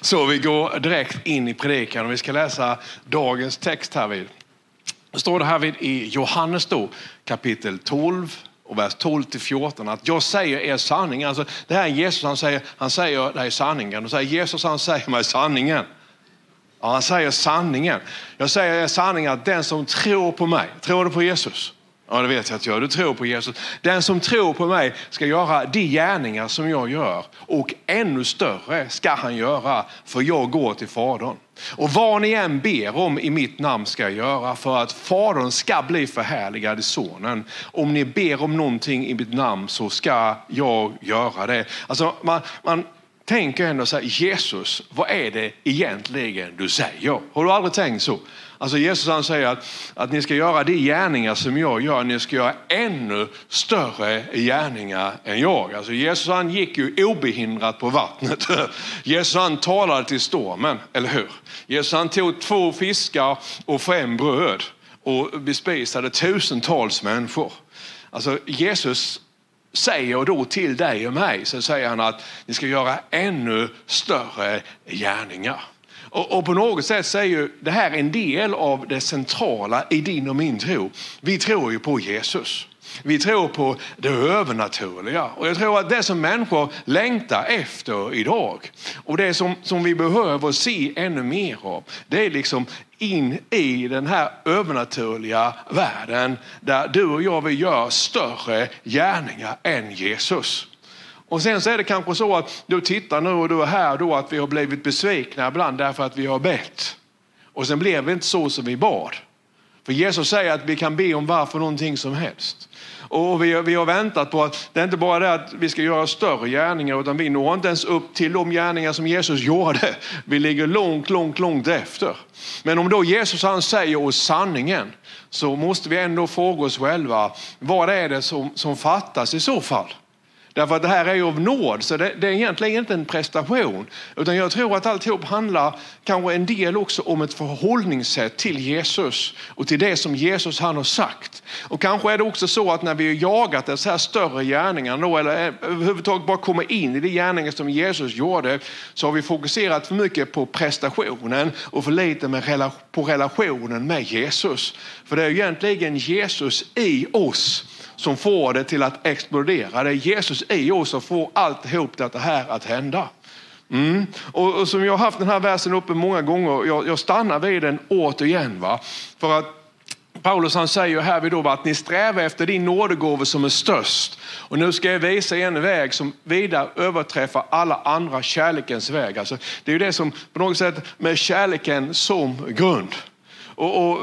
Så vi går direkt in i predikan och vi ska läsa dagens text härvid. Det står det härvid i Johannes då, kapitel 12 och vers 12 till 14 att jag säger er sanning. Alltså, det här är Jesus, han säger, han säger det är sanningen. Och säger Jesus, han säger mig sanningen. Ja, han säger sanningen. Jag säger er sanningen att den som tror på mig, tror du på Jesus? Ja, det vet jag att jag Du tror på Jesus. Den som tror på mig ska göra de gärningar som jag gör och ännu större ska han göra för jag går till Fadern. Och vad ni än ber om i mitt namn ska jag göra för att Fadern ska bli förhärligad i Sonen. Om ni ber om någonting i mitt namn så ska jag göra det. Alltså man, man tänker ändå så här, Jesus, vad är det egentligen du säger? Har du aldrig tänkt så? Alltså Jesus han säger att, att ni ska göra de gärningar som jag gör, ni ska göra ännu större gärningar än jag. Alltså Jesus han gick ju obehindrat på vattnet. Jesus han talade till stormen, eller hur? Jesus han tog två fiskar och fem bröd och bespisade tusentals människor. Alltså Jesus säger då till dig och mig, så säger han att ni ska göra ännu större gärningar. Och, och, på något sätt så är ju det här en del av det centrala i din och min tro. Vi tror ju på Jesus. Vi tror på det övernaturliga. Och jag tror att det som människor längtar efter idag och det som, som vi behöver se ännu mer av, det är liksom in i den här övernaturliga världen där du och jag vill göra större gärningar än Jesus. Och sen så är det kanske så att du tittar nu och du är här då att vi har blivit besvikna ibland därför att vi har bett. Och sen blev det inte så som vi bad. För Jesus säger att vi kan be om varför någonting som helst. Och vi, vi har väntat på att det är inte bara det att vi ska göra större gärningar utan vi når inte ens upp till de gärningar som Jesus gjorde. Vi ligger långt, långt, långt efter. Men om då Jesus han säger oss sanningen så måste vi ändå fråga oss själva vad är det som, som fattas i så fall? Därför att det här är ju av nåd, så det, det, är egentligen inte en prestation. Utan jag tror att alltihop handlar kanske en del också om ett förhållningssätt till Jesus och till det som Jesus han har sagt. Och kanske är det också så att när vi har jagat dessa här större gärningar då, eller eh, överhuvudtaget bara kommer in i de gärningar som Jesus gjorde, så har vi fokuserat för mycket på prestationen och för lite med, på relationen med Jesus. För det är egentligen Jesus i oss som får det till att explodera. Det är Jesus i oss som får alltihop detta här att hända. Mm. Och, och, som jag har haft den här versen uppe många gånger, jag, jag stannar vid den återigen. Va? För att Paulus han säger här vid då att ni strävar efter din nådegåva som är störst. Och nu ska jag visa er en väg som vida överträffar alla andra kärlekens väg. Alltså, det är ju det som på något sätt med kärleken som grund. Och, och,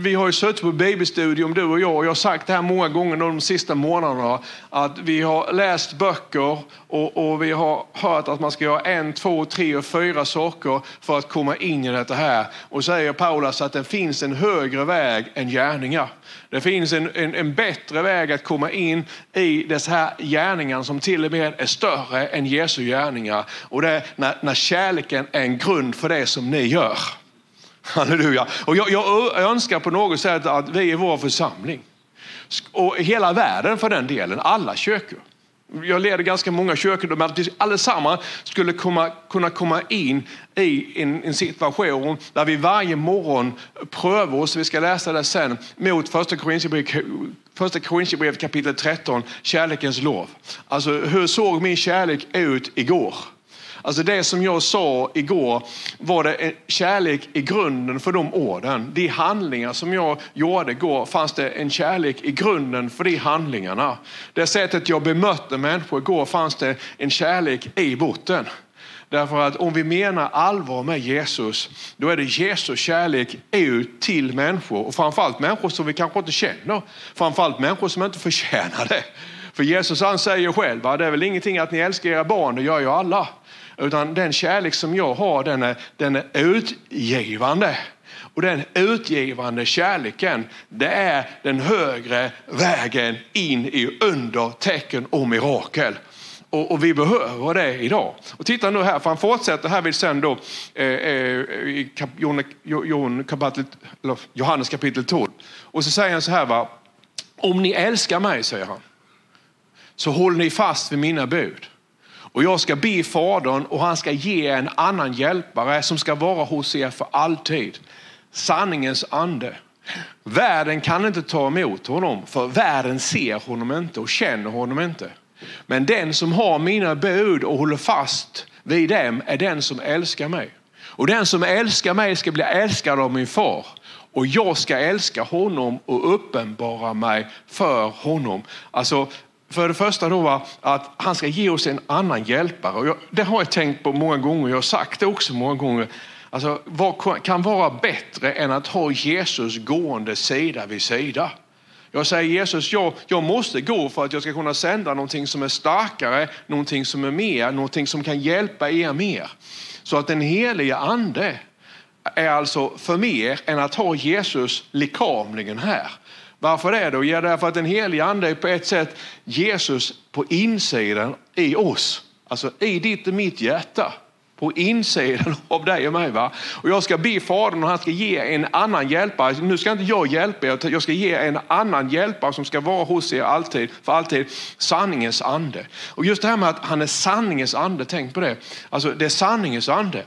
vi har ju suttit på bibelstudium du och jag och jag har sagt det här många gånger de sista månaderna att vi har läst böcker och, och, vi har hört att man ska göra en, två, tre och fyra saker för att komma in i detta här. Och säger Paulus att det finns en högre väg än gärningar. Det finns en, en, en bättre väg att komma in i dessa här gärningar som till och med är större än Jesu gärningar. Och det är när, när kärleken är en grund för det som ni gör. Halleluja. Och jag, jag önskar på något sätt att vi i vår församling och hela världen för den delen, alla kyrkor. Jag leder ganska många kyrkor, men att vi allesammans skulle komma, kunna komma in i en, en, situation där vi varje morgon prövar oss, vi ska läsa det sen, mot första Korinthierbrevet kapitel 13, kärlekens lov. Alltså hur såg min kärlek ut igår? Alltså det som jag sa igår var det eh, kärlek i grunden för de orden. De handlingar som jag gjorde igår fanns det en kärlek i grunden för de handlingarna. Det sättet jag bemötte människor igår fanns det en kärlek i botten. Därför att om vi menar allvar med Jesus, då är det Jesus kärlek ut till människor och framförallt människor som vi kanske inte känner. Framförallt människor som inte förtjänar det. För Jesus han säger själv, det är väl ingenting att ni älskar era barn, det gör ju alla. Utan den kärlek som jag har den är, den är utgivande. Och den utgivande kärleken, det är den högre vägen in i under, tecken och mirakel. Och, och, vi behöver det idag. Och titta nu här, för han fortsätter här vid sen då eh, eh i kap, Jon, Jon, kapitel, Johannes kapitel 12. Och så säger han så här, va? om ni älskar mig, säger han, så håller ni fast vid mina bud. Och jag ska be Fadern och han ska ge en annan hjälpare som ska vara hos er för alltid. Sanningens ande. Världen kan inte ta emot honom för världen ser honom inte och känner honom inte. Men den som har mina bud och håller fast vid dem är den som älskar mig. Och den som älskar mig ska bli älskad av min far och jag ska älska honom och uppenbara mig för honom. Alltså, för det första då att han ska ge oss en annan hjälpare. Och jag, det har jag tänkt på många gånger, jag har sagt det också många gånger. Alltså, vad kan vara bättre än att ha Jesus gående sida vid sida? Jag säger Jesus, jag, jag måste gå för att jag ska kunna sända någonting som är starkare, någonting som är mer, någonting som kan hjälpa er mer. Så att den heliga ande är alltså för mer än att ha Jesus likamligen här. Varför det då? Ja, därför att den heliga ande är på ett sätt Jesus på insidan i oss. Alltså i ditt och mitt hjärta. På insidan av dig och mig. Va? Och jag ska be Fadern och han ska ge en annan hjälpare. Nu ska inte jag hjälpa er, jag ska ge en annan hjälpare som ska vara hos er alltid, för alltid. Sanningens ande. Och just det här med att han är sanningens ande, tänk på det. Alltså det är sanningens ande.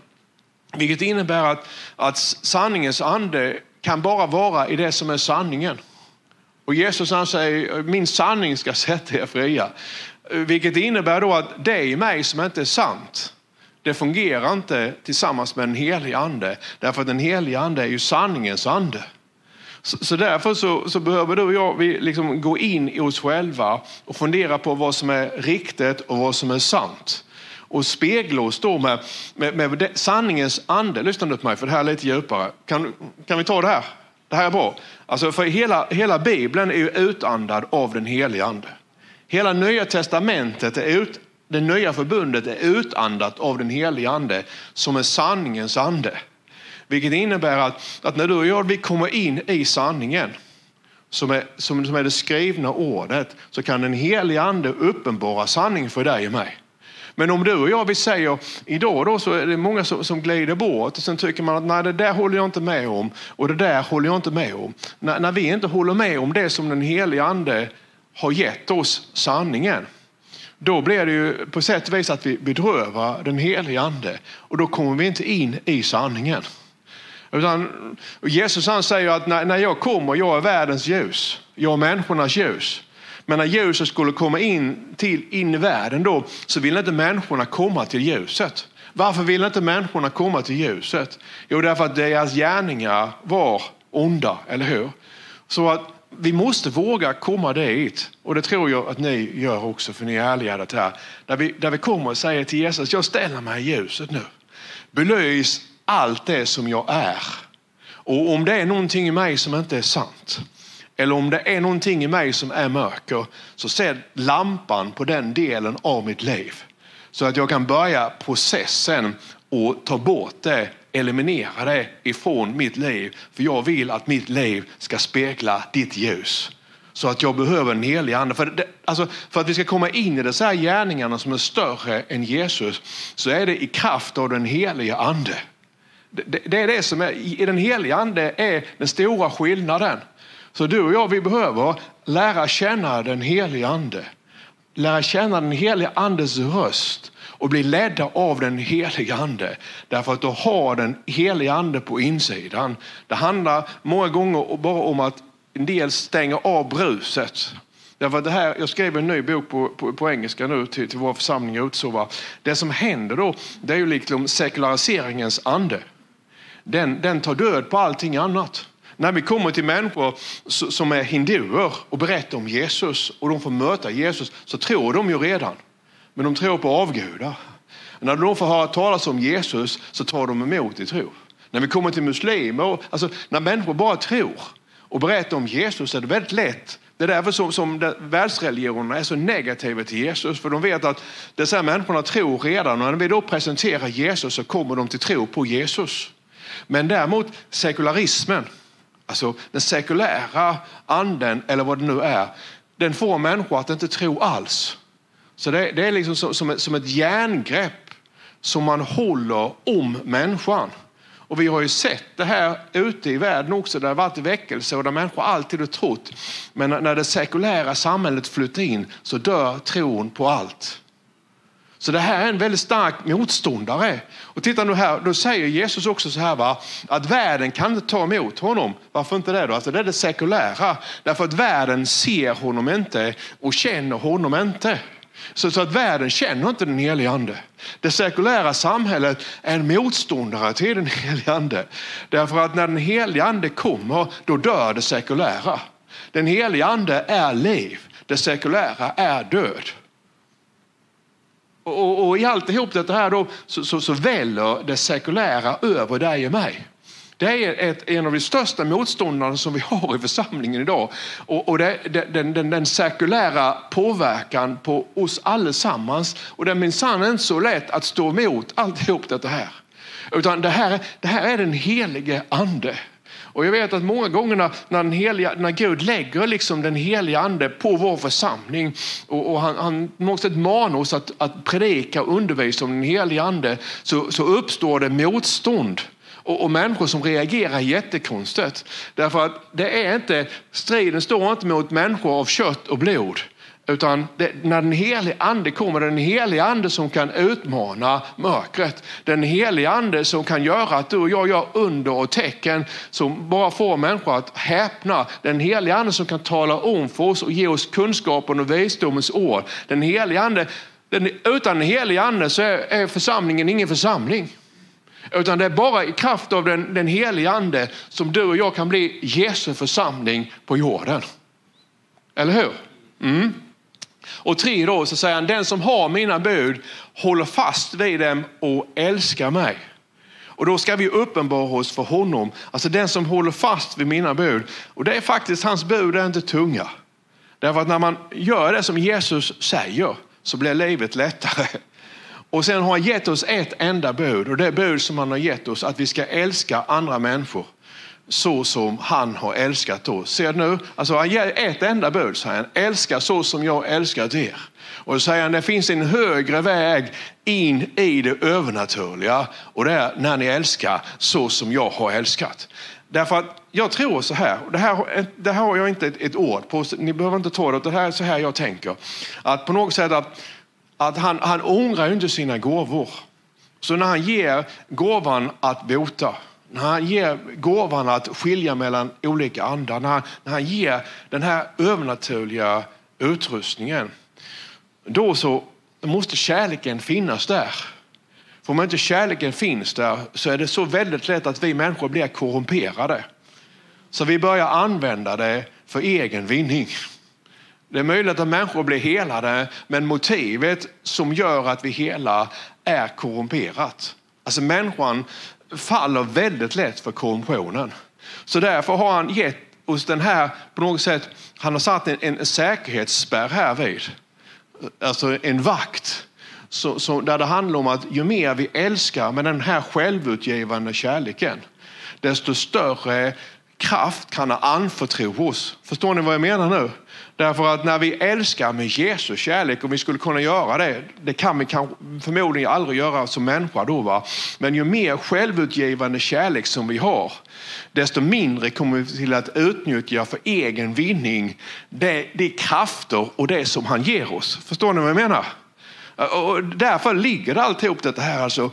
Vilket innebär att, att sanningens ande kan bara vara i det som är sanningen. Och Jesus han säger, min sanning ska sätta er fria. Vilket innebär då att det i mig som inte är sant, det fungerar inte tillsammans med den helige ande. Därför att den helige ande är ju sanningens ande. Så, så därför så, så, behöver du och jag vi liksom gå in i oss själva och fundera på vad som är riktigt och vad som är sant och spegla oss då med, med, med sanningens ande. Lyssna nu på mig för det här är lite djupare. Kan, kan vi ta det här? Det här är bra. Alltså för hela, hela Bibeln är ju utandad av den helige ande. Hela nya testamentet, är ut, det nya förbundet är utandat av den helige ande som är sanningens ande. Vilket innebär att, att när du och jag vi kommer in i sanningen som är, som, som är det skrivna ordet så kan den helige ande uppenbara sanning för dig och mig. Men om du och jag vi säger idag då så är det många som, som glider bort och sen tycker man att nej det där håller jag inte med om och det där håller jag inte med om. När, när vi inte håller med om det som den helige ande har gett oss sanningen då blir det ju på sätt och vis att vi bedrövar den helige ande och då kommer vi inte in i sanningen. Utan Jesus han säger att när, när jag kommer, jag är världens ljus, jag är människornas ljus. Men när ljuset skulle komma in, till, in i världen då, så ville inte människorna komma till ljuset. Varför ville inte människorna komma till ljuset? Jo, därför att deras gärningar var onda, eller hur? Så att vi måste våga komma dit. Och det tror jag att ni gör också, för ni är ärliga här. Där vi, där vi kommer och säger till Jesus, jag ställer mig i ljuset nu. Belys allt det som jag är. Och om det är någonting i mig som inte är sant, eller om det är någonting i mig som är mörker, så sätt lampan på den delen av mitt liv. Så att jag kan börja processen och ta bort det, eliminera det ifrån mitt liv. För jag vill att mitt liv ska spegla ditt ljus. Så att jag behöver en helig ande. För, det, alltså, för att vi ska komma in i dessa gärningarna som är större än Jesus så är det i kraft av den heliga ande. Det, det är det som är, i den heliga ande är den stora skillnaden. Så du och jag, vi behöver lära känna den helige ande. Lära känna den helige andes röst och bli ledda av den helige ande. Därför att du har den helige ande på insidan. Det handlar många gånger bara om att en del stänger av bruset. Därför det här, jag skrev en ny bok på, på, på engelska nu till, till vår församling i Utsova. Det som händer då, det är ju liksom sekulariseringens ande. Den, den tar död på allting annat. När vi kommer till människor som är hinduer och berättar om Jesus och de får möta Jesus så tror de ju redan. Men de tror på avgudar. När de får höra talas om Jesus så tar de emot i tro. När vi kommer till muslimer, alltså när människor bara tror och berättar om Jesus så är det väldigt lätt. Det är därför som, som världsreligionerna är så negativa till Jesus. För de vet att dessa människorna tror redan och när vi då presenterar Jesus så kommer de till tro på Jesus. Men däremot sekularismen, alltså den sekulära anden eller vad det nu är, den får människor att inte tro alls. Så det, det är liksom som, som, ett, som ett järngrepp som man håller om människan. Och vi har ju sett det här ute i världen också, där det har varit väckelse och där människor alltid har trott. Men när det sekulära samhället flyttar in så dör tron på allt. Så det här är en väldigt stark motståndare. Och titta nu här, då säger Jesus också så här va, att världen kan inte ta emot honom. Varför inte det då? Alltså det är det sekulära. Därför att världen ser honom inte och känner honom inte. Så, så att världen känner inte den helige ande. Det sekulära samhället är en motståndare till den helige ande. Därför att när den helige ande kommer, då dör det sekulära. Den helige ande är liv, det sekulära är död. Och, och, och i alltihop det här då, så, så, så väller det sekulära över dig och mig. Det är ett, en av de största motståndarna som vi har i församlingen idag. Och, och det, den, den, den sekulära påverkan på oss allesammans. Och det är minsann inte så lätt att stå emot alltihop detta här. Utan det här, det här är den helige ande. Och jag vet att många gånger när, heliga, när Gud lägger liksom den heliga ande på vår församling och, och han, han måste mana oss att, att predika och undervisa om den heliga ande så, så uppstår det motstånd och, och människor som reagerar jättekonstigt. Därför att det är inte, striden står inte mot människor av kött och blod. Utan det, när den helige ande kommer, den helige ande som kan utmana mörkret. Den helige ande som kan göra att du och jag gör under och tecken som bara får människor att häpna. Den helige ande som kan tala om för oss och ge oss kunskapen och visdomens ord. Den helige ande, den, utan den helige ande så är, är församlingen ingen församling. Utan det är bara i kraft av den, den helige ande som du och jag kan bli Jesu församling på jorden. Eller hur? Mm. Och tre då så säger han, den som har mina bud håller fast vid dem och älskar mig. Och då ska vi uppenbara oss för honom. Alltså den som håller fast vid mina bud. Och det är faktiskt, hans bud är inte tunga. Därför att när man gör det som Jesus säger så blir livet lättare. Och sen har han gett oss ett enda bud och det bud som han har gett oss att vi ska älska andra människor så som han har älskat oss. Ser du nu? Alltså han ger ett enda bud, säger han. Älska så som jag älskat er. Och då säger han, det finns en högre väg in i det övernaturliga och det är när ni älskar så som jag har älskat. Därför att jag tror så här, det här, det här har jag inte ett, ett ord på, ni behöver inte ta det, det här är så här jag tänker. Att på något sätt att, att han, han ångrar inte sina gåvor. Så när han ger gåvan att bota, när han ger gåvan att skilja mellan olika andar, när han, när han ger den här övernaturliga utrustningen, då så måste kärleken finnas där. För om inte kärleken finns där så är det så väldigt lätt att vi människor blir korrumperade. Så vi börjar använda det för egen vinning. Det är möjligt att människor blir helade, men motivet som gör att vi helar är korrumperat. Alltså människan faller väldigt lätt för korruptionen. Så därför har han gett oss den här, på något sätt, han har satt en, en säkerhetsspärr här vid. Alltså en vakt. Så, så, där det handlar om att ju mer vi älskar med den här självutgivande kärleken, desto större kraft kan han anförtro oss. Förstår ni vad jag menar nu? Därför att när vi älskar med Jesu kärlek, och vi skulle kunna göra det, det kan vi förmodligen aldrig göra som människa då, va? men ju mer självutgivande kärlek som vi har, desto mindre kommer vi till att utnyttja för egen vinning det, det krafter och det som han ger oss. Förstår ni vad jag menar? Och därför ligger alltihop det här. Alltså,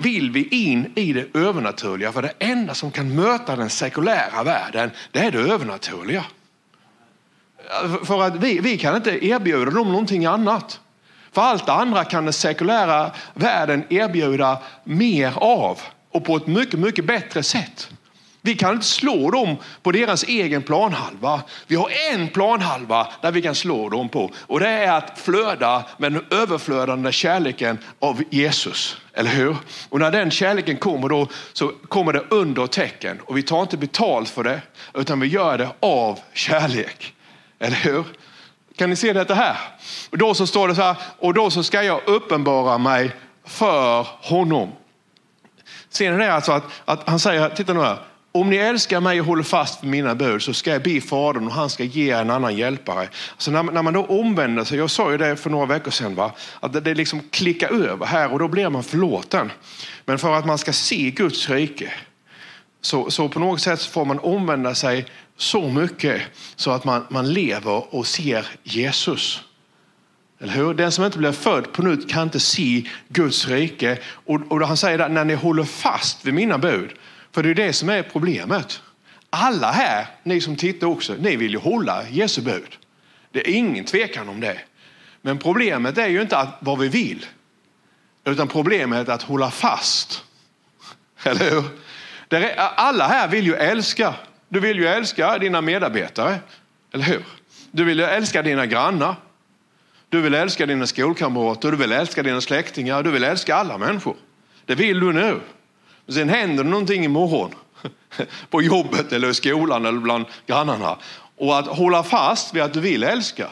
vill vi in i det övernaturliga? För det enda som kan möta den sekulära världen, det är det övernaturliga. För att vi, vi kan inte erbjuda dem någonting annat. För allt det andra kan den sekulära världen erbjuda mer av och på ett mycket, mycket bättre sätt. Vi kan inte slå dem på deras egen planhalva. Vi har en planhalva där vi kan slå dem på och det är att flöda med den överflödande kärleken av Jesus. Eller hur? Och när den kärleken kommer då så kommer det under tecken och vi tar inte betalt för det utan vi gör det av kärlek. Eller hur? Kan ni se detta här? Och då så står det så här, och då så ska jag uppenbara mig för honom. Ser ni det alltså att, att han säger, titta nu här, om ni älskar mig och håller fast vid mina bud så ska jag be Fadern och han ska ge en annan hjälpare. Så när, när man då omvänder sig, jag sa ju det för några veckor sedan, va? att det, det liksom klickar över här och då blir man förlåten. Men för att man ska se Guds rike så, så på något sätt får man omvända sig så mycket så att man, man lever och ser Jesus. Eller hur? Den som inte blir född på nytt kan inte se Guds rike. Och, och han säger att när ni håller fast vid mina bud, för det är det som är problemet. Alla här, ni som tittar också, ni vill ju hålla Jesu bud. Det är ingen tvekan om det. Men problemet är ju inte att, vad vi vill, utan problemet är att hålla fast. Eller hur? Alla här vill ju älska. Du vill ju älska dina medarbetare, eller hur? Du vill ju älska dina grannar. Du vill älska dina skolkamrater, du vill älska dina släktingar, du vill älska alla människor. Det vill du nu. Men Sen händer det någonting imorgon på jobbet eller i skolan eller bland grannarna. Och att hålla fast vid att du vill älska,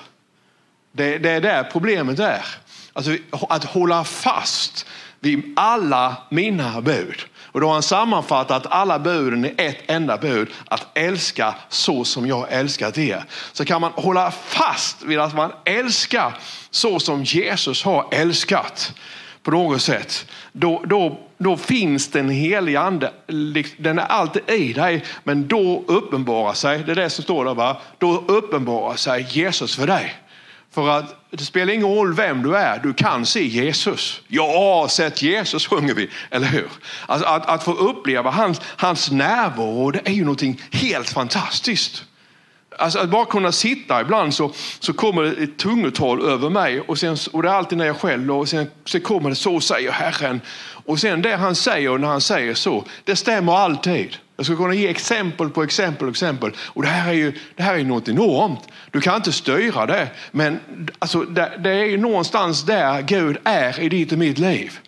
det, det är där problemet är. Alltså att hålla fast vid alla mina bud. Och då har han sammanfattat alla buden i ett enda bud, att älska så som jag älskat er. Så kan man hålla fast vid att man älskar så som Jesus har älskat på något sätt, då, då, då finns den heliga ande, den är alltid i dig, men då uppenbarar sig, det är det som står där, va? då uppenbarar sig Jesus för dig. För att det spelar ingen roll vem du är, du kan se Jesus. Ja, sett Jesus sjunger vi, eller hur? Alltså att, att få uppleva hans, hans närvaro, det är ju någonting helt fantastiskt. Alltså att bara kunna sitta ibland så, så kommer det ett tungotal över mig och, sen, och det är alltid när jag skäller och sen, sen kommer det så säger Herren. Och sen det han säger när han säger så, det stämmer alltid. Jag ska kunna ge exempel på exempel och exempel. Och det här är ju det här är något enormt. Du kan inte styra det, men alltså, det, det är ju någonstans där Gud är i ditt och mitt liv.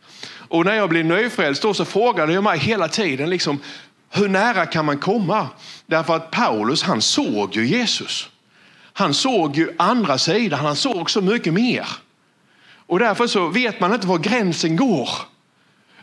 Och när jag blev nyfrälst så frågade jag mig hela tiden, liksom, hur nära kan man komma? Därför att Paulus han såg ju Jesus. Han såg ju andra sidan, han såg så mycket mer. Och därför så vet man inte var gränsen går.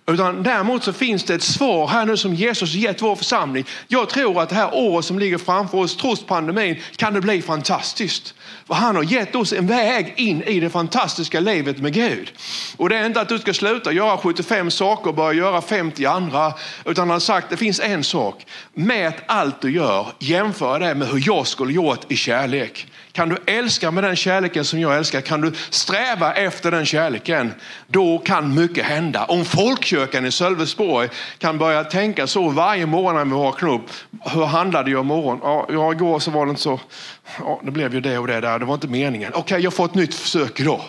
Utan däremot så finns det ett svar här nu som Jesus gett vår församling. Jag tror att det här året som ligger framför oss, trots pandemin, kan det bli fantastiskt. För han har gett oss en väg in i det fantastiska livet med Gud. Och det är inte att du ska sluta göra 75 saker och börja göra 50 andra. Utan han har sagt det finns en sak. Mät allt du gör, jämför det med hur jag skulle gjort i kärlek. Kan du älska med den kärleken som jag älskar, kan du sträva efter den kärleken, då kan mycket hända. Om folkkyrkan i Sölvesborg kan börja tänka så varje morgon när vi vaknar upp. Hur handlade jag imorgon? Ja, igår så var det inte så. Ja, det blev ju det och det där. Det var inte meningen. Okej, okay, jag får ett nytt försök idag.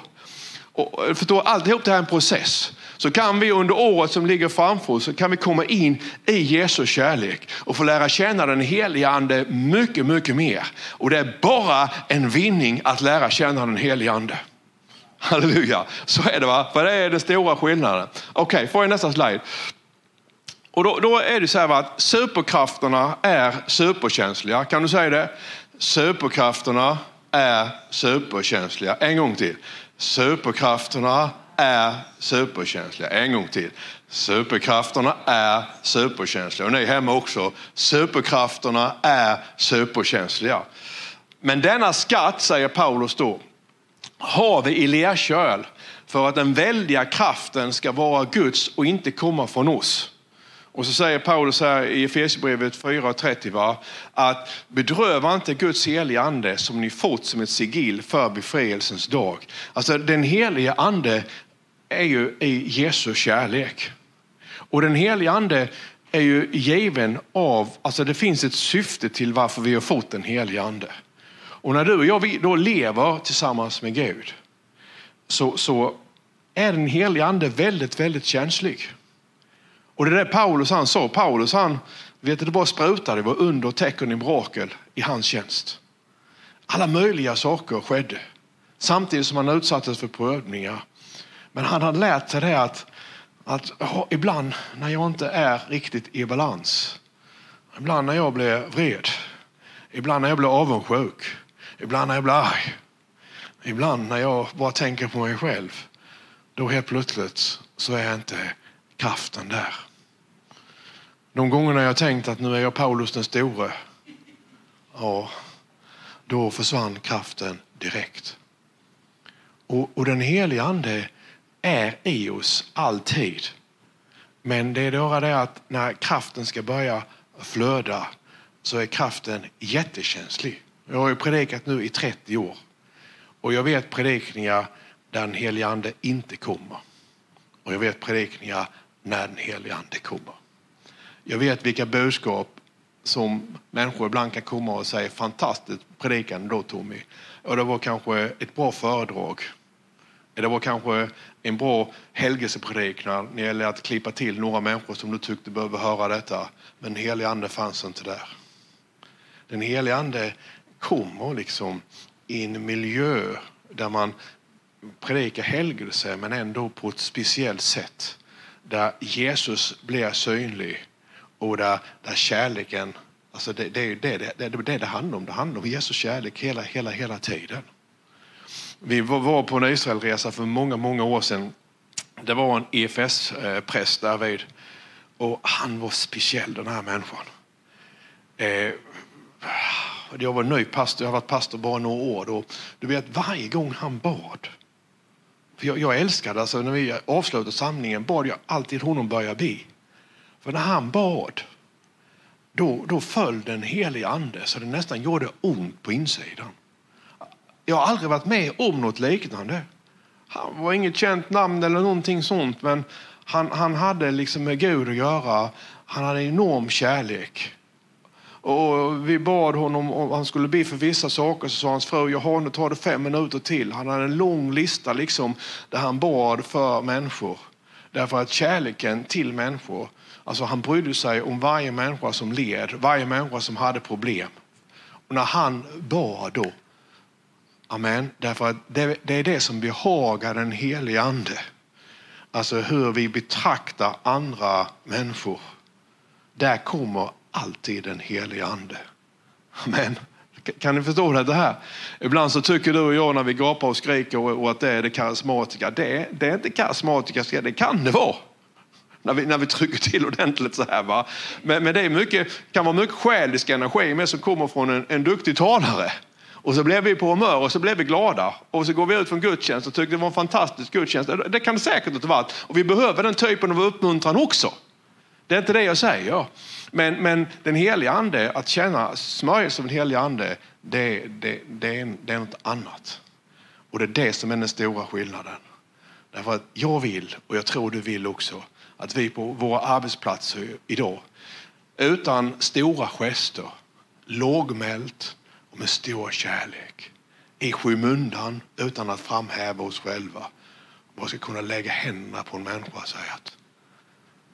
Och, eh, förstår, alltihop det här är en process så kan vi under året som ligger framför oss så kan vi komma in i Jesu kärlek och få lära känna den heliga ande mycket, mycket mer. Och det är bara en vinning att lära känna den heliga ande. Halleluja, så är det va? För det är den stora skillnaden. Okej, okay, får jag nästa slide. Och då, då, är det så här va? att superkrafterna är superkänsliga. Kan du säga det? Superkrafterna är superkänsliga. En gång till. Superkrafterna är superkänsliga. En gång till. Superkrafterna är superkänsliga. Och ni hemma också. Superkrafterna är superkänsliga. Men denna skatt, säger Paulus då, har vi i lerköl för att den väldiga kraften ska vara Guds och inte komma från oss. Och så säger Paulus här i Efesierbrevet 4.30 att bedröva inte Guds heliga ande som ni fått som ett sigill för befrielsens dag. Alltså den heliga ande är ju i Jesu kärlek. Och den heliga ande är ju given av, alltså det finns ett syfte till varför vi har fått den heliga ande. Och när du och jag då lever tillsammans med Gud så, så är den heliga ande väldigt, väldigt känslig. Och det är det Paulus han sa. Paulus han, vet du, det bara sprutade, det var under, tecken i mirakel i hans tjänst. Alla möjliga saker skedde. Samtidigt som han utsattes för prövningar. Men han hade lärt sig det att, att oh, ibland när jag inte är riktigt i balans, ibland när jag blir vred, ibland när jag blir avundsjuk, ibland när jag blir arg, ibland när jag bara tänker på mig själv, då helt plötsligt så är inte kraften där. De gångerna jag tänkt att nu är jag Paulus den store, ja, då försvann kraften direkt. Och, och den heliga ande är i oss alltid. Men det är bara det att när kraften ska börja flöda så är kraften jättekänslig. Jag har ju predikat nu i 30 år och jag vet predikningar där den helige ande inte kommer. Och jag vet predikningar när den helige ande kommer. Jag vet vilka budskap som människor ibland kan komma och säga fantastiskt predikande då Tommy. Och det var kanske ett bra föredrag. Eh, det var kanske en bra helgelsepredikan när det gällde att klippa till några människor som du tyckte behövde höra detta. Men den helige ande fanns inte där. Den helige ande kommer liksom i en miljö där man predikar helgelse men ändå på ett speciellt sätt. Där Jesus blir synlig och där, där kärleken, alltså det, det, det, det, det, det det handlar om. Det handlar om Jesus kärlek hela, hela, hela tiden. Vi var på en Israelresa för många, många år sedan. Det var en EFS-präst eh, därvid och han var speciell den här människan. Eh, jag var ny pastor, jag har varit pastor bara några år. Då. du vet, varje gång han bad, för jag, jag älskade, alltså när vi avslutade samlingen bad jag alltid honom börja be. För när han bad, då, då föll den helige ande så det nästan gjorde ont på insidan. Jag har aldrig varit med om något liknande. Han var inget känt namn eller någonting sånt, men han, han hade liksom med Gud att göra. Han hade enorm kärlek. Och vi bad honom om han skulle be för vissa saker. Så sa hans fru, jaha nu tar det fem minuter till. Han hade en lång lista liksom, där han bad för människor. Därför att kärleken till människor, alltså han brydde sig om varje människa som led, varje människa som hade problem. Och när han bad då, amen, därför att det, det är det som behagar den helige ande. Alltså hur vi betraktar andra människor. Där kommer alltid den helige ande. Amen. Kan ni förstå det här? Ibland så tycker du och jag när vi gapar och skriker och, att det är det karismatiska. Det, det är inte karismatiska, det kan det vara. När vi, när vi trycker till ordentligt så här. Va? Men, men det är mycket, kan vara mycket själisk energi med som kommer från en, en duktig talare. Och så blev vi på humör och så blev vi glada. Och så går vi ut från gudstjänst och tyckte det var en fantastisk gudstjänst. Det kan det säkert inte varit. Och vi behöver den typen av uppmuntran också. Det är inte det jag säger. Men, men den heliga ande, att känna smörjelse av den heliga ande, det, det, det, är, det är något annat. Och det är det som är den stora skillnaden. Därför att jag vill, och jag tror du vill också, att vi på våra arbetsplatser idag, utan stora gester, lågmält och med stor kärlek, i skymundan utan att framhäva oss själva, bara ska kunna lägga händerna på en människa och säga att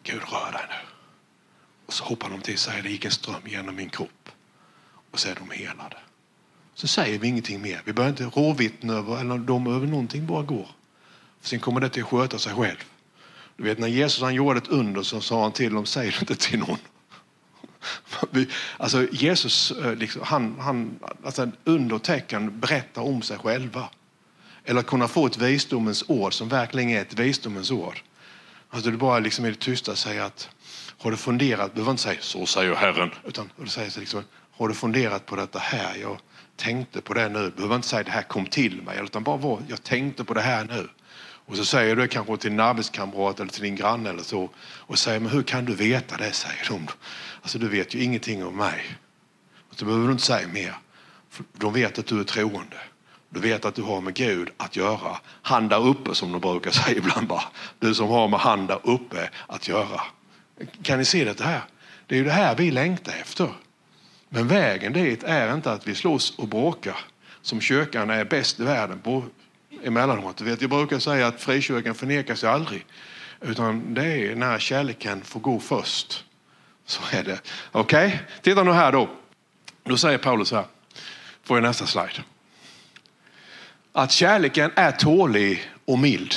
Gud rör dig nu. Och så hoppar de till och säger det gick en ström genom min kropp. Och så är de helade. Så säger vi ingenting mer. Vi behöver inte råvittna över eller de över någonting, bara går. Sen kommer det till att sköta sig själv. Du vet när Jesus han gjorde ett under så sa han till dem, säg det inte till någon. Alltså Jesus, eh, liksom, han, han, alltså undertecken berättar om sig själva. Eller kunna få ett visdomens ord som verkligen är ett visdomens ord. Alltså du bara liksom i det tysta säger att har du funderat, du behöver inte säga så säger Herren, utan du säger liksom, har du funderat på detta här? Jag tänkte på det nu. Du behöver inte säga det här kom till mig, utan bara jag tänkte på det här nu. Och så säger du kanske till din arbetskamrat eller till din granne eller så och säger, men hur kan du veta det? säger de. Alltså du vet ju ingenting om mig. Och så behöver du inte säga mer. För de vet att du är troende. Du vet att du har med Gud att göra. Han där uppe som de brukar säga ibland bara. Du som har med han där uppe att göra. Kan ni se det här? Det är ju det här vi längtar efter. Men vägen dit är inte att vi slåss och bråkar som kyrkan är bäst i världen på emellanåt. Vet, jag brukar säga att frikyrkan förnekar sig aldrig. Utan det är när kärleken får gå först. Så är det. Okej, okay? titta nu här då. Då säger Paulus så här. Får jag nästa slide. Att kärleken är tålig och mild.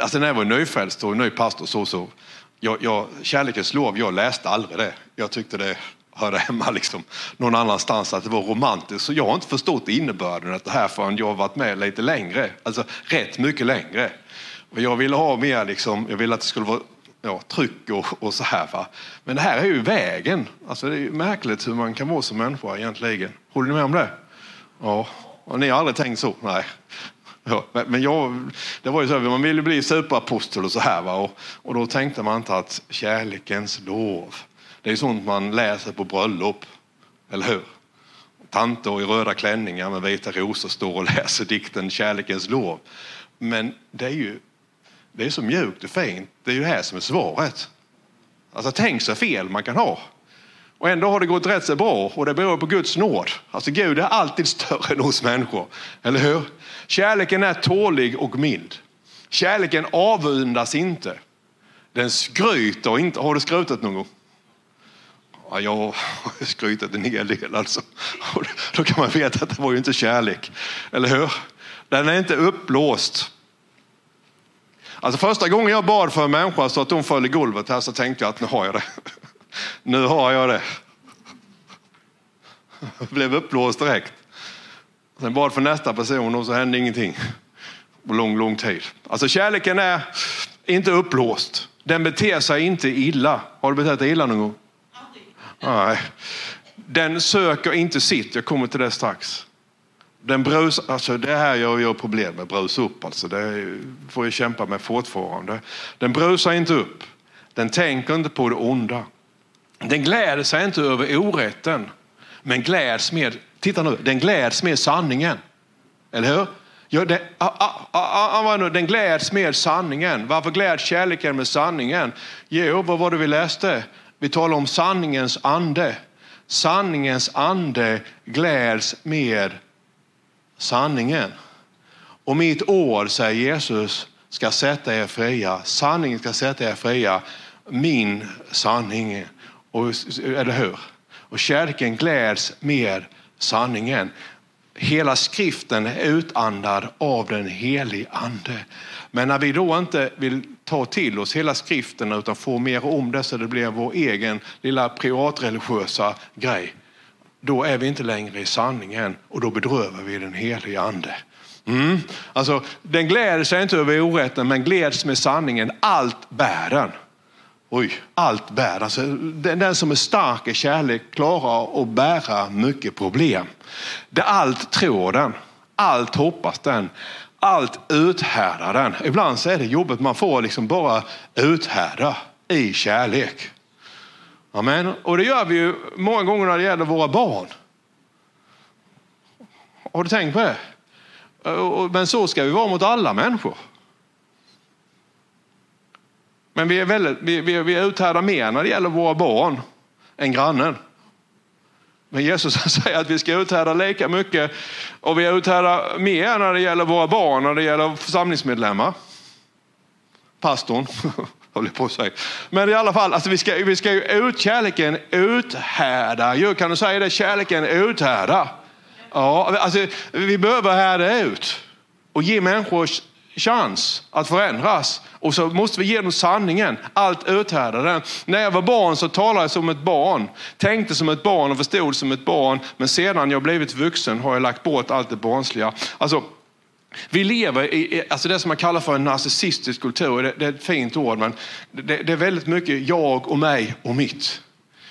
Alltså när jag var nyfrälst och ny pastor så, så jag, jag, kärlekens lov, jag läste aldrig det. Jag tyckte det höra hemma liksom någon annanstans, att det var romantiskt. Så jag har inte förstått innebörden av det här förrän jag har varit med lite längre. Alltså rätt mycket längre. Och jag ville ha mer, liksom, jag ville att det skulle vara ja, tryck och, och så här. Va? Men det här är ju vägen. Alltså det är märkligt hur man kan vara som människa egentligen. Håller ni med om det? Ja, och ni har aldrig tänkt så? Nej. Ja, men jag, det var ju så här, man ville bli superapostel och så här. Va? Och, och då tänkte man inte att kärlekens lov, det är sånt man läser på bröllop. Eller hur? tanter i röda klänningar med vita rosor står och läser dikten Kärlekens lov. Men det är ju det är så mjukt och fint. Det är ju det här som är svaret. Alltså tänk så fel man kan ha. Och ändå har det gått rätt så bra och det beror på Guds nåd. Alltså Gud är alltid större än oss människor. Eller hur? Kärleken är tålig och mild. Kärleken avundas inte. Den skryter inte. Har du skrutit någon gång? Ja, jag har skrytit en hel del alltså. Då kan man veta att det var ju inte kärlek. Eller hur? Den är inte uppblåst. Alltså första gången jag bad för en människa så att hon föll i golvet här så tänkte jag att nu har jag det. Nu har jag det. Jag blev uppblåst direkt. Sen bad för nästa person och så hände ingenting. På lång, lång tid. Alltså kärleken är inte uppblåst. Den beter sig inte illa. Har du betett dig illa någon gång? Nej. Den söker inte sitt. Jag kommer till det strax. Den brus, alltså det här jag gör problem med, brus upp alltså. Det får jag kämpa med fortfarande. Den brusar inte upp. Den tänker inte på det onda. Den gläder sig inte över orätten. Men gläds med, titta nu, den gläds med sanningen. Eller hur? Ja, den, a, a, a, den gläds med sanningen. Varför gläds kärleken med sanningen? Jo, vad var det vi läste? Vi talar om sanningens ande. Sanningens ande gläds med sanningen. Och mitt ord, säger Jesus, ska sätta er fria. Sanningen ska sätta er fria. Min sanning. Och, eller hur? Och kärleken gläds med sanningen. Hela skriften är utandad av den helige ande. Men när vi då inte vill ta till oss hela skriften utan få mer om det så det blir vår egen lilla privatreligiösa grej. Då är vi inte längre i sanningen och då bedrövar vi den helige ande. Mm. Alltså, den gläder sig inte över orätten men gläds med sanningen. Allt bär den. Oj, allt bär. Alltså, den, den som är stark i kärlek klarar att bära mycket problem. Det allt tror den, allt hoppas den, allt uthärdar den. Ibland så är det jobbigt, man får liksom bara uthärda i kärlek. Amen. Och det gör vi ju många gånger när det gäller våra barn. Har du tänkt på det? Men så ska vi vara mot alla människor. Men vi är, väldigt, vi, vi, vi uthärdar mer när det gäller våra barn än grannen. Men Jesus säger att vi ska uthärda lika mycket och vi uthärdar mer när det gäller våra barn, när det gäller församlingsmedlemmar. Pastorn, håller på att säga. Men i alla fall, alltså vi ska, vi ska ut kärleken uthärda. Kan du säga det? Kärleken uthärda. Ja, alltså, vi behöver härda ut och ge människor chans att förändras. Och så måste vi ge dem sanningen. Allt uthärdar den. När jag var barn så talade jag som ett barn. Tänkte som ett barn och förstod som ett barn. Men sedan jag blivit vuxen har jag lagt bort allt det barnsliga. Alltså, vi lever i alltså det som man kallar för en narcissistisk kultur. Det, det är ett fint ord men det, det är väldigt mycket jag och mig och mitt.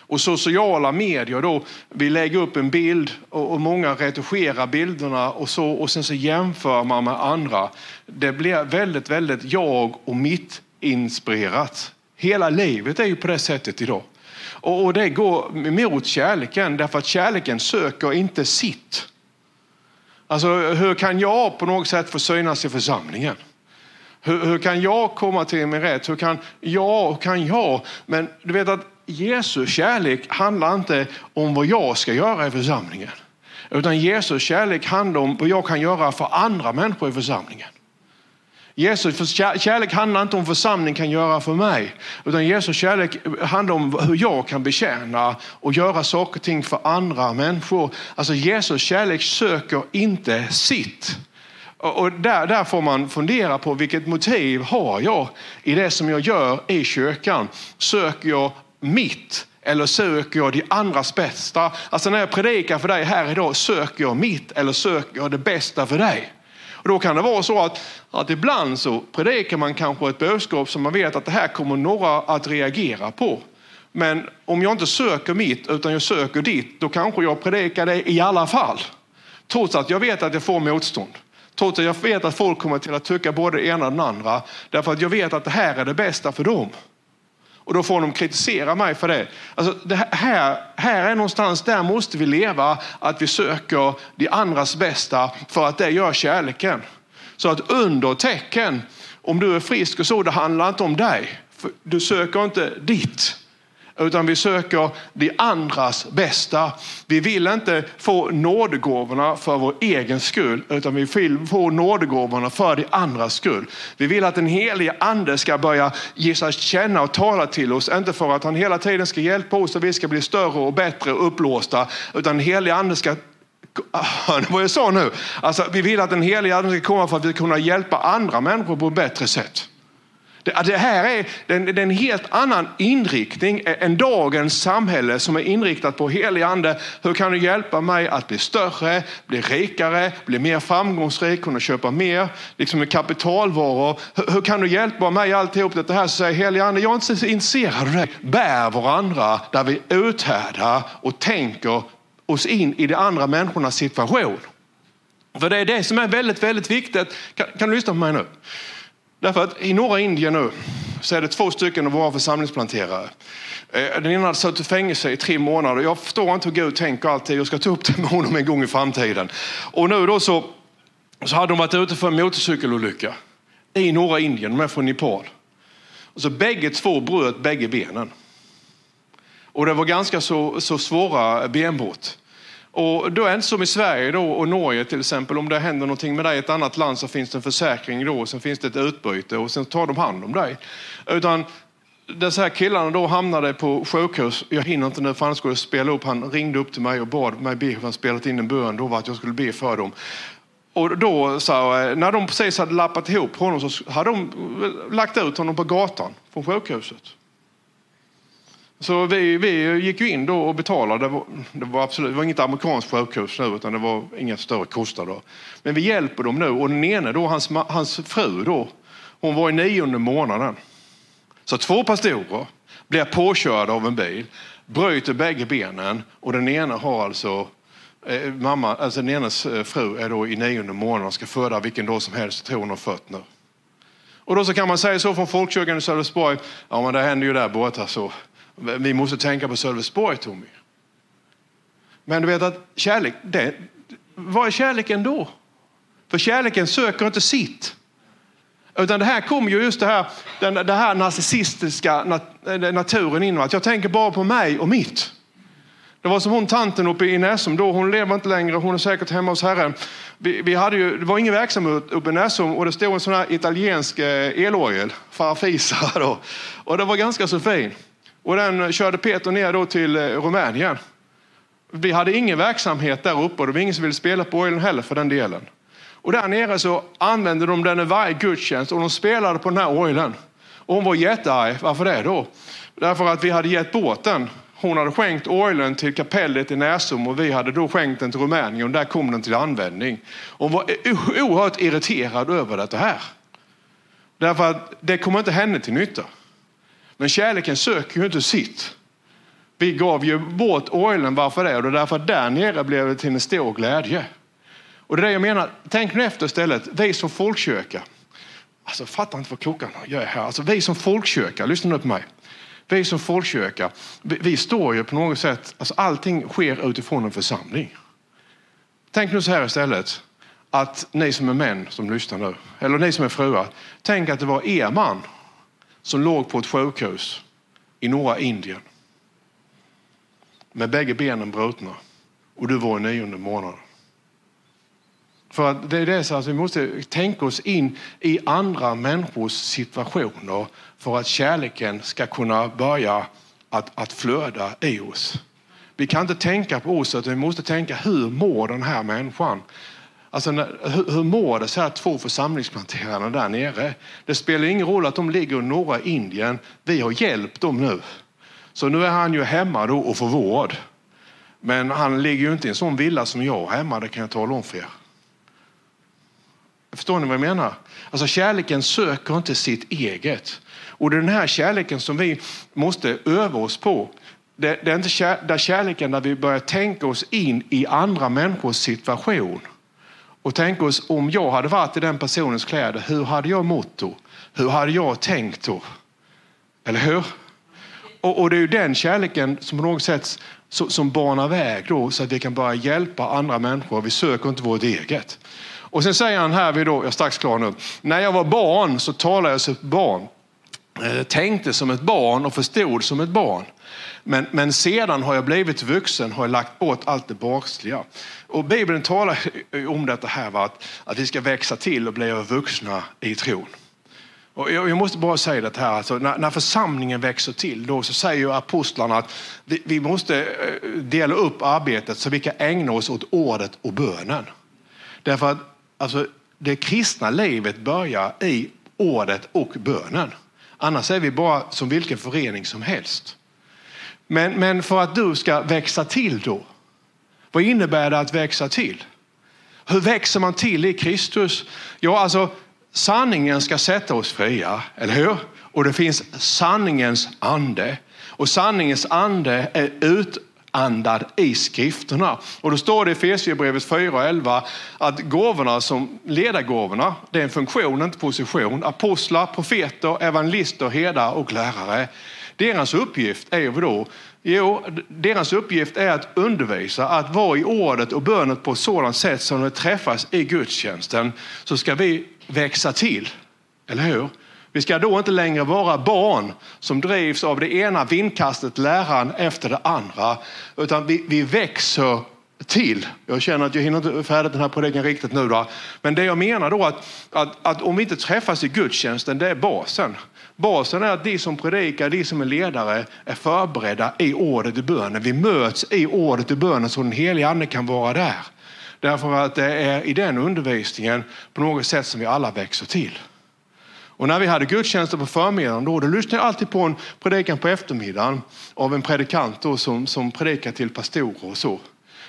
Och sociala medier då, vi lägger upp en bild och, många retuscherar bilderna och, så, och sen så jämför man med andra. Det blir väldigt, väldigt jag och mitt inspirerat. Hela livet är ju på det sättet idag. Och, och det går emot kärleken därför att kärleken söker inte sitt. Alltså hur kan jag på något sätt få synas i församlingen? Hur, hur, kan jag komma till min rätt? Hur kan jag? Hur kan jag? Men du vet att Jesu kärlek handlar inte om vad jag ska göra i församlingen. Utan Jesus kärlek handlar om vad jag kan göra för andra människor i församlingen. Jesus kärlek handlar inte om vad församlingen kan göra för mig. Utan Jesus kärlek handlar om hur jag kan betjäna och göra saker och ting för andra människor. Alltså Jesus kärlek söker inte sitt. Och där, där får man fundera på vilket motiv har jag i det som jag gör i kyrkan. Söker jag mitt eller söker jag de andras bästa? Alltså när jag predikar för dig här idag, söker jag mitt eller söker jag det bästa för dig? Och då kan det vara så att, att ibland så predikar man kanske ett budskap som man vet att det här kommer några att reagera på. Men om jag inte söker mitt utan jag söker ditt, då kanske jag predikar det i alla fall. Trots att jag vet att jag får motstånd. Trots att jag vet att folk kommer till att tycka både det ena och det andra. Därför att jag vet att det här är det bästa för dem. Och då får de kritisera mig för det. Alltså det här, här är någonstans, där måste vi leva, att vi söker de andras bästa för att det gör kärleken. Så att under tecken, om du är frisk och så, det handlar inte om dig. Du söker inte ditt utan vi söker de andras bästa. Vi vill inte få nådegåvorna för vår egen skull, utan vi vill få nådegåvorna för de andras skull. Vi vill att den helige ande ska börja ge sig känna och tala till oss, inte för att han hela tiden ska hjälpa oss och vi ska bli större och bättre och upplåsta, utan den helige ande ska Hör ni vad jag sa nu? Alltså, vi vill att den helige ande ska komma för att vi ska kunna hjälpa andra människor på ett bättre sätt. Det här är, det är en helt annan inriktning än dagens samhälle som är inriktat på helig ande. Hur kan du hjälpa mig att bli större, bli rikare, bli mer framgångsrik, kunna köpa mer liksom med kapitalvaror. Hur, kan du hjälpa mig alltihop det här? Så säger helig ande, jag är inte så intresserad av det. Bär varandra där vi uthärdar och tänker oss in i de andra människornas situation. För det är det som är väldigt, väldigt viktigt. Kan, kan du lyssna på mig nu? Därför att i norra Indien nu så är det två stycken av våra församlingsplanterare. Eh, den ena hade suttit i fängelse i tre månader. Jag förstår inte hur Gud tänker alltid. Jag ska ta upp det med honom en gång i framtiden. Och nu då så, så hade de varit ute för en motorcykelolycka i norra Indien. De är från Nepal. Och så bägge två bröt bägge benen. Och det var ganska så, så svåra benbrott. Och då är det inte som i Sverige då, och Norge till exempel, om det händer någonting med dig i ett annat land så finns det en försäkring då, och sen finns det ett utbyte och sen tar de hand om dig. Utan dessa här killarna då hamnade på sjukhus. Jag hinner inte nu för han skulle spela upp. Han ringde upp till mig och bad mig be. Han spelat in en bön då var att jag skulle be för dem. Och då så, när de precis hade lappat ihop honom så hade de lagt ut honom på gatan från sjukhuset. Så vi, vi gick ju in då och betalade. Det var, det var, absolut, det var inget amerikanskt sjukhus nu, utan det var inga större kostnader. Men vi hjälper dem nu och den ene då, hans, hans fru då, hon var i nionde månaden. Så två pastorer blir påkörda av en bil, bryter bägge benen och den ena har alltså eh, mamma, alltså den enas eh, fru är då i nionde månaden och ska föda vilken dag som helst, tror hon har fött nu. Och då så kan man säga så från folkkyrkan i Sölvesborg, ja men det händer ju där borta så. Vi måste tänka på Sölvesborg, Tommy. Men du vet att kärlek, det, vad är kärleken då? För kärleken söker inte sitt. Utan det här kommer ju just det här, den, det här narcissistiska nat, eh, naturen in. Att jag tänker bara på mig och mitt. Det var som hon tanten uppe i Näsum då, hon lever inte längre, hon är säkert hemma hos Herren. Vi, vi hade ju, det var ingen verksamhet uppe i Näsum och det stod en sån här italiensk eh, elorgel, Farfisa då. Och det var ganska så fin. Och den körde Peter ner då till eh, Rumänien. Vi hade ingen verksamhet där uppe och det var ingen som ville spela på orgeln heller för den delen. Och där nere så använde de den i varje gudstjänst och de spelade på den här orgeln. Och hon var jättearg. Varför det då? Därför att vi hade gett båten. Hon hade skänkt orgeln till kapellet i Näsum och vi hade då skänkt den till Rumänien och där kom den till användning. Hon var oerhört irriterad över det här. Därför att det kommer inte henne till nytta. Men kärleken söker ju inte sitt. Vi gav ju bort orgeln, varför det? Och därför att där nere blev det till en stor glädje. Och det är det jag menar, tänk nu efter istället, vi som folkkyrka. Alltså fattar inte vad klockan gör här. Alltså vi som folkkyrka, lyssna nu på mig. Vi som folkkyrka, vi, vi står ju på något sätt, alltså allting sker utifrån en församling. Tänk nu så här istället, att ni som är män som lyssnar nu, eller ni som är fruar, tänk att det var er man som låg på ett sjukhus i norra Indien med bägge benen brutna och du var i nionde månaden. För att det är det så att vi måste tänka oss in i andra människors situationer för att kärleken ska kunna börja att, att flöda i oss. Vi kan inte tänka på oss, utan vi måste tänka hur mår den här människan? Alltså, hur, hur mår det så här två församlingsplanterarna där nere? Det spelar ingen roll att de ligger i norra Indien. Vi har hjälpt dem nu. Så nu är han ju hemma då och får vård. Men han ligger ju inte i en sån villa som jag har hemma, det kan jag tala om för er. Förstår ni vad jag menar? Alltså kärleken söker inte sitt eget. Och det är den här kärleken som vi måste öva oss på. Det, det är inte kär, där kärleken där vi börjar tänka oss in i andra människors situation och tänk oss om jag hade varit i den personens kläder, hur hade jag mått då? Hur hade jag tänkt då? Eller hur? Och, och det är ju den kärleken som på något sätt som banar väg då, så att vi kan börja hjälpa andra människor. Vi söker inte vårt eget. Och sen säger han här, då, jag är strax klar nu. När jag var barn så talade jag som ett barn. Eh, tänkte som ett barn och förstod som ett barn. Men, men sedan har jag blivit vuxen, har jag lagt bort allt det barnsliga. Och Bibeln talar om detta här, att, att vi ska växa till och bli vuxna i tron. Och jag, måste bara säga det här, alltså, när, när, församlingen växer till då så säger apostlarna att vi, vi måste eh, dela upp arbetet så vi kan ägna oss åt ordet och bönen. Därför att alltså, det kristna livet börjar i ordet och bönen. Annars är vi bara som vilken förening som helst. Men, men för att du ska växa till då, vad innebär det att växa till? Hur växer man till i Kristus? Ja, alltså sanningen ska sätta oss fria, eller hur? Och det finns sanningens ande. Och sanningens ande är utandad i skrifterna. Och då står det i Efesierbrevet 4.11 att gåvorna som ledargåvorna, det är en funktion, inte position. Apostlar, profeter, evangelister, herdar och lärare. Deras uppgift är då Jo, deras uppgift är att undervisa, att vara i ordet och bönen på ett sådant sätt som de träffas i gudstjänsten. Så ska vi växa till, eller hur? Vi ska då inte längre vara barn som drivs av det ena vindkastet, läran efter det andra, utan vi, vi växer till. Jag känner att jag hinner inte färdigt den här predikan riktigt nu. Då. Men det jag menar då att, att, att om vi inte träffas i gudstjänsten, det är basen. Basen är att de som predikar, de som är ledare, är förberedda i ordet i bönen. Vi möts i ordet i bönen så den helige ande kan vara där. Därför att det är i den undervisningen på något sätt som vi alla växer till. Och när vi hade gudstjänster på förmiddagen då, då lyssnade jag alltid på en predikan på eftermiddagen av en predikant då som, som predikar till pastorer och så.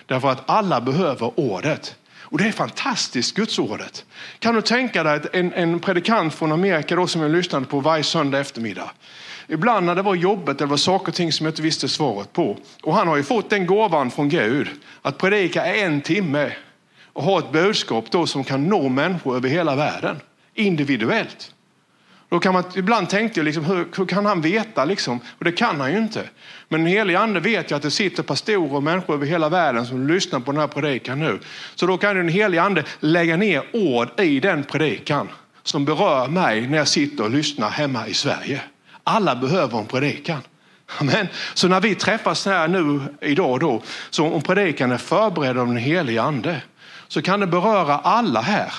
Därför att alla behöver ordet. Och det är fantastiskt, Gudsordet. Kan du tänka dig en, en predikant från Amerika då som jag lyssnade på varje söndag eftermiddag. Ibland när det var jobbet eller var saker och ting som jag inte visste svaret på. Och han har ju fått den gåvan från Gud att predika en timme och ha ett budskap då som kan nå människor över hela världen individuellt. Då kan man, ibland tänkte jag, liksom, hur, hur, kan han veta? Liksom? Och det kan han ju inte. Men den helige ande vet ju att det sitter pastorer och människor över hela världen som lyssnar på den här predikan nu. Så då kan den helige ande lägga ner ord i den predikan som berör mig när jag sitter och lyssnar hemma i Sverige. Alla behöver en predikan. Amen. Så när vi träffas här nu idag då, så om predikan är förberedd av den helige ande, så kan det beröra alla här.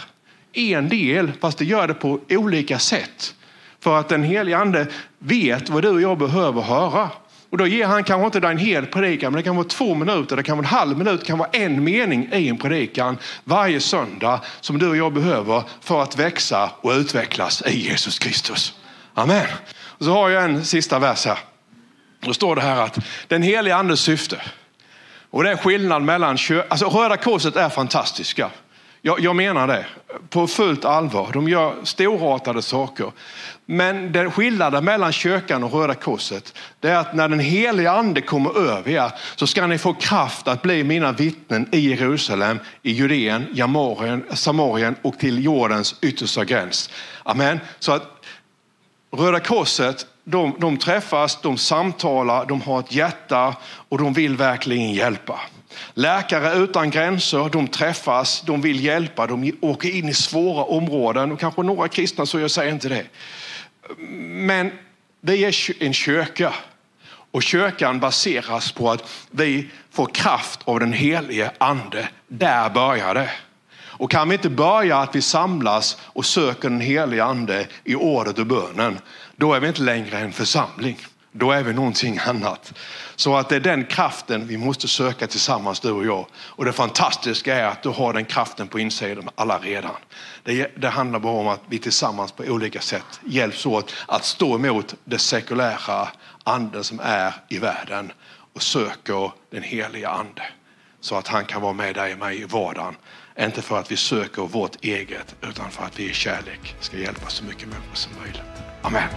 En del, fast det gör det på olika sätt. För att den helige ande vet vad du och jag behöver höra. Och då ger han kanske inte dig en hel predikan, men det kan vara två minuter, det kan vara en halv minut, det kan vara en mening i en predikan varje söndag som du och jag behöver för att växa och utvecklas i Jesus Kristus. Amen. Och så har jag en sista vers här. Då står det här att den heliga andes syfte, och det är skillnad mellan, alltså Röda korset är fantastiska. Jag, jag, menar det på fullt allvar. De gör storartade saker. Men den skillnaden mellan kyrkan och Röda Korset det är att när den heliga ande kommer över er så ska ni få kraft att bli mina vittnen i Jerusalem, i Judeen, Jamarien, Samarien och till jordens yttersta gräns. Amen. Så att Röda Korset de, de träffas, de samtalar, de har ett hjärta och de vill verkligen hjälpa. Läkare utan gränser, de träffas, de vill hjälpa, de åker in i svåra områden och kanske några kristna, så jag säger inte det. Men vi är en kyrka och kyrkan baseras på att vi får kraft av den helige ande. Där börjar det. Och kan vi inte börja att vi samlas och söker den helige ande i ordet och bönen, då är vi inte längre en församling. Då är vi någonting annat. Så att det är den kraften vi måste söka tillsammans du och jag. Och det fantastiska är att du har den kraften på insidan alla redan. Det, det handlar bara om att vi tillsammans på olika sätt hjälps åt att stå emot det sekulära anden som är i världen och söker den heliga ande. Så att han kan vara med dig och mig i vardagen. Inte för att vi söker vårt eget utan för att vi i kärlek ska hjälpa så mycket människor som möjligt. Amen.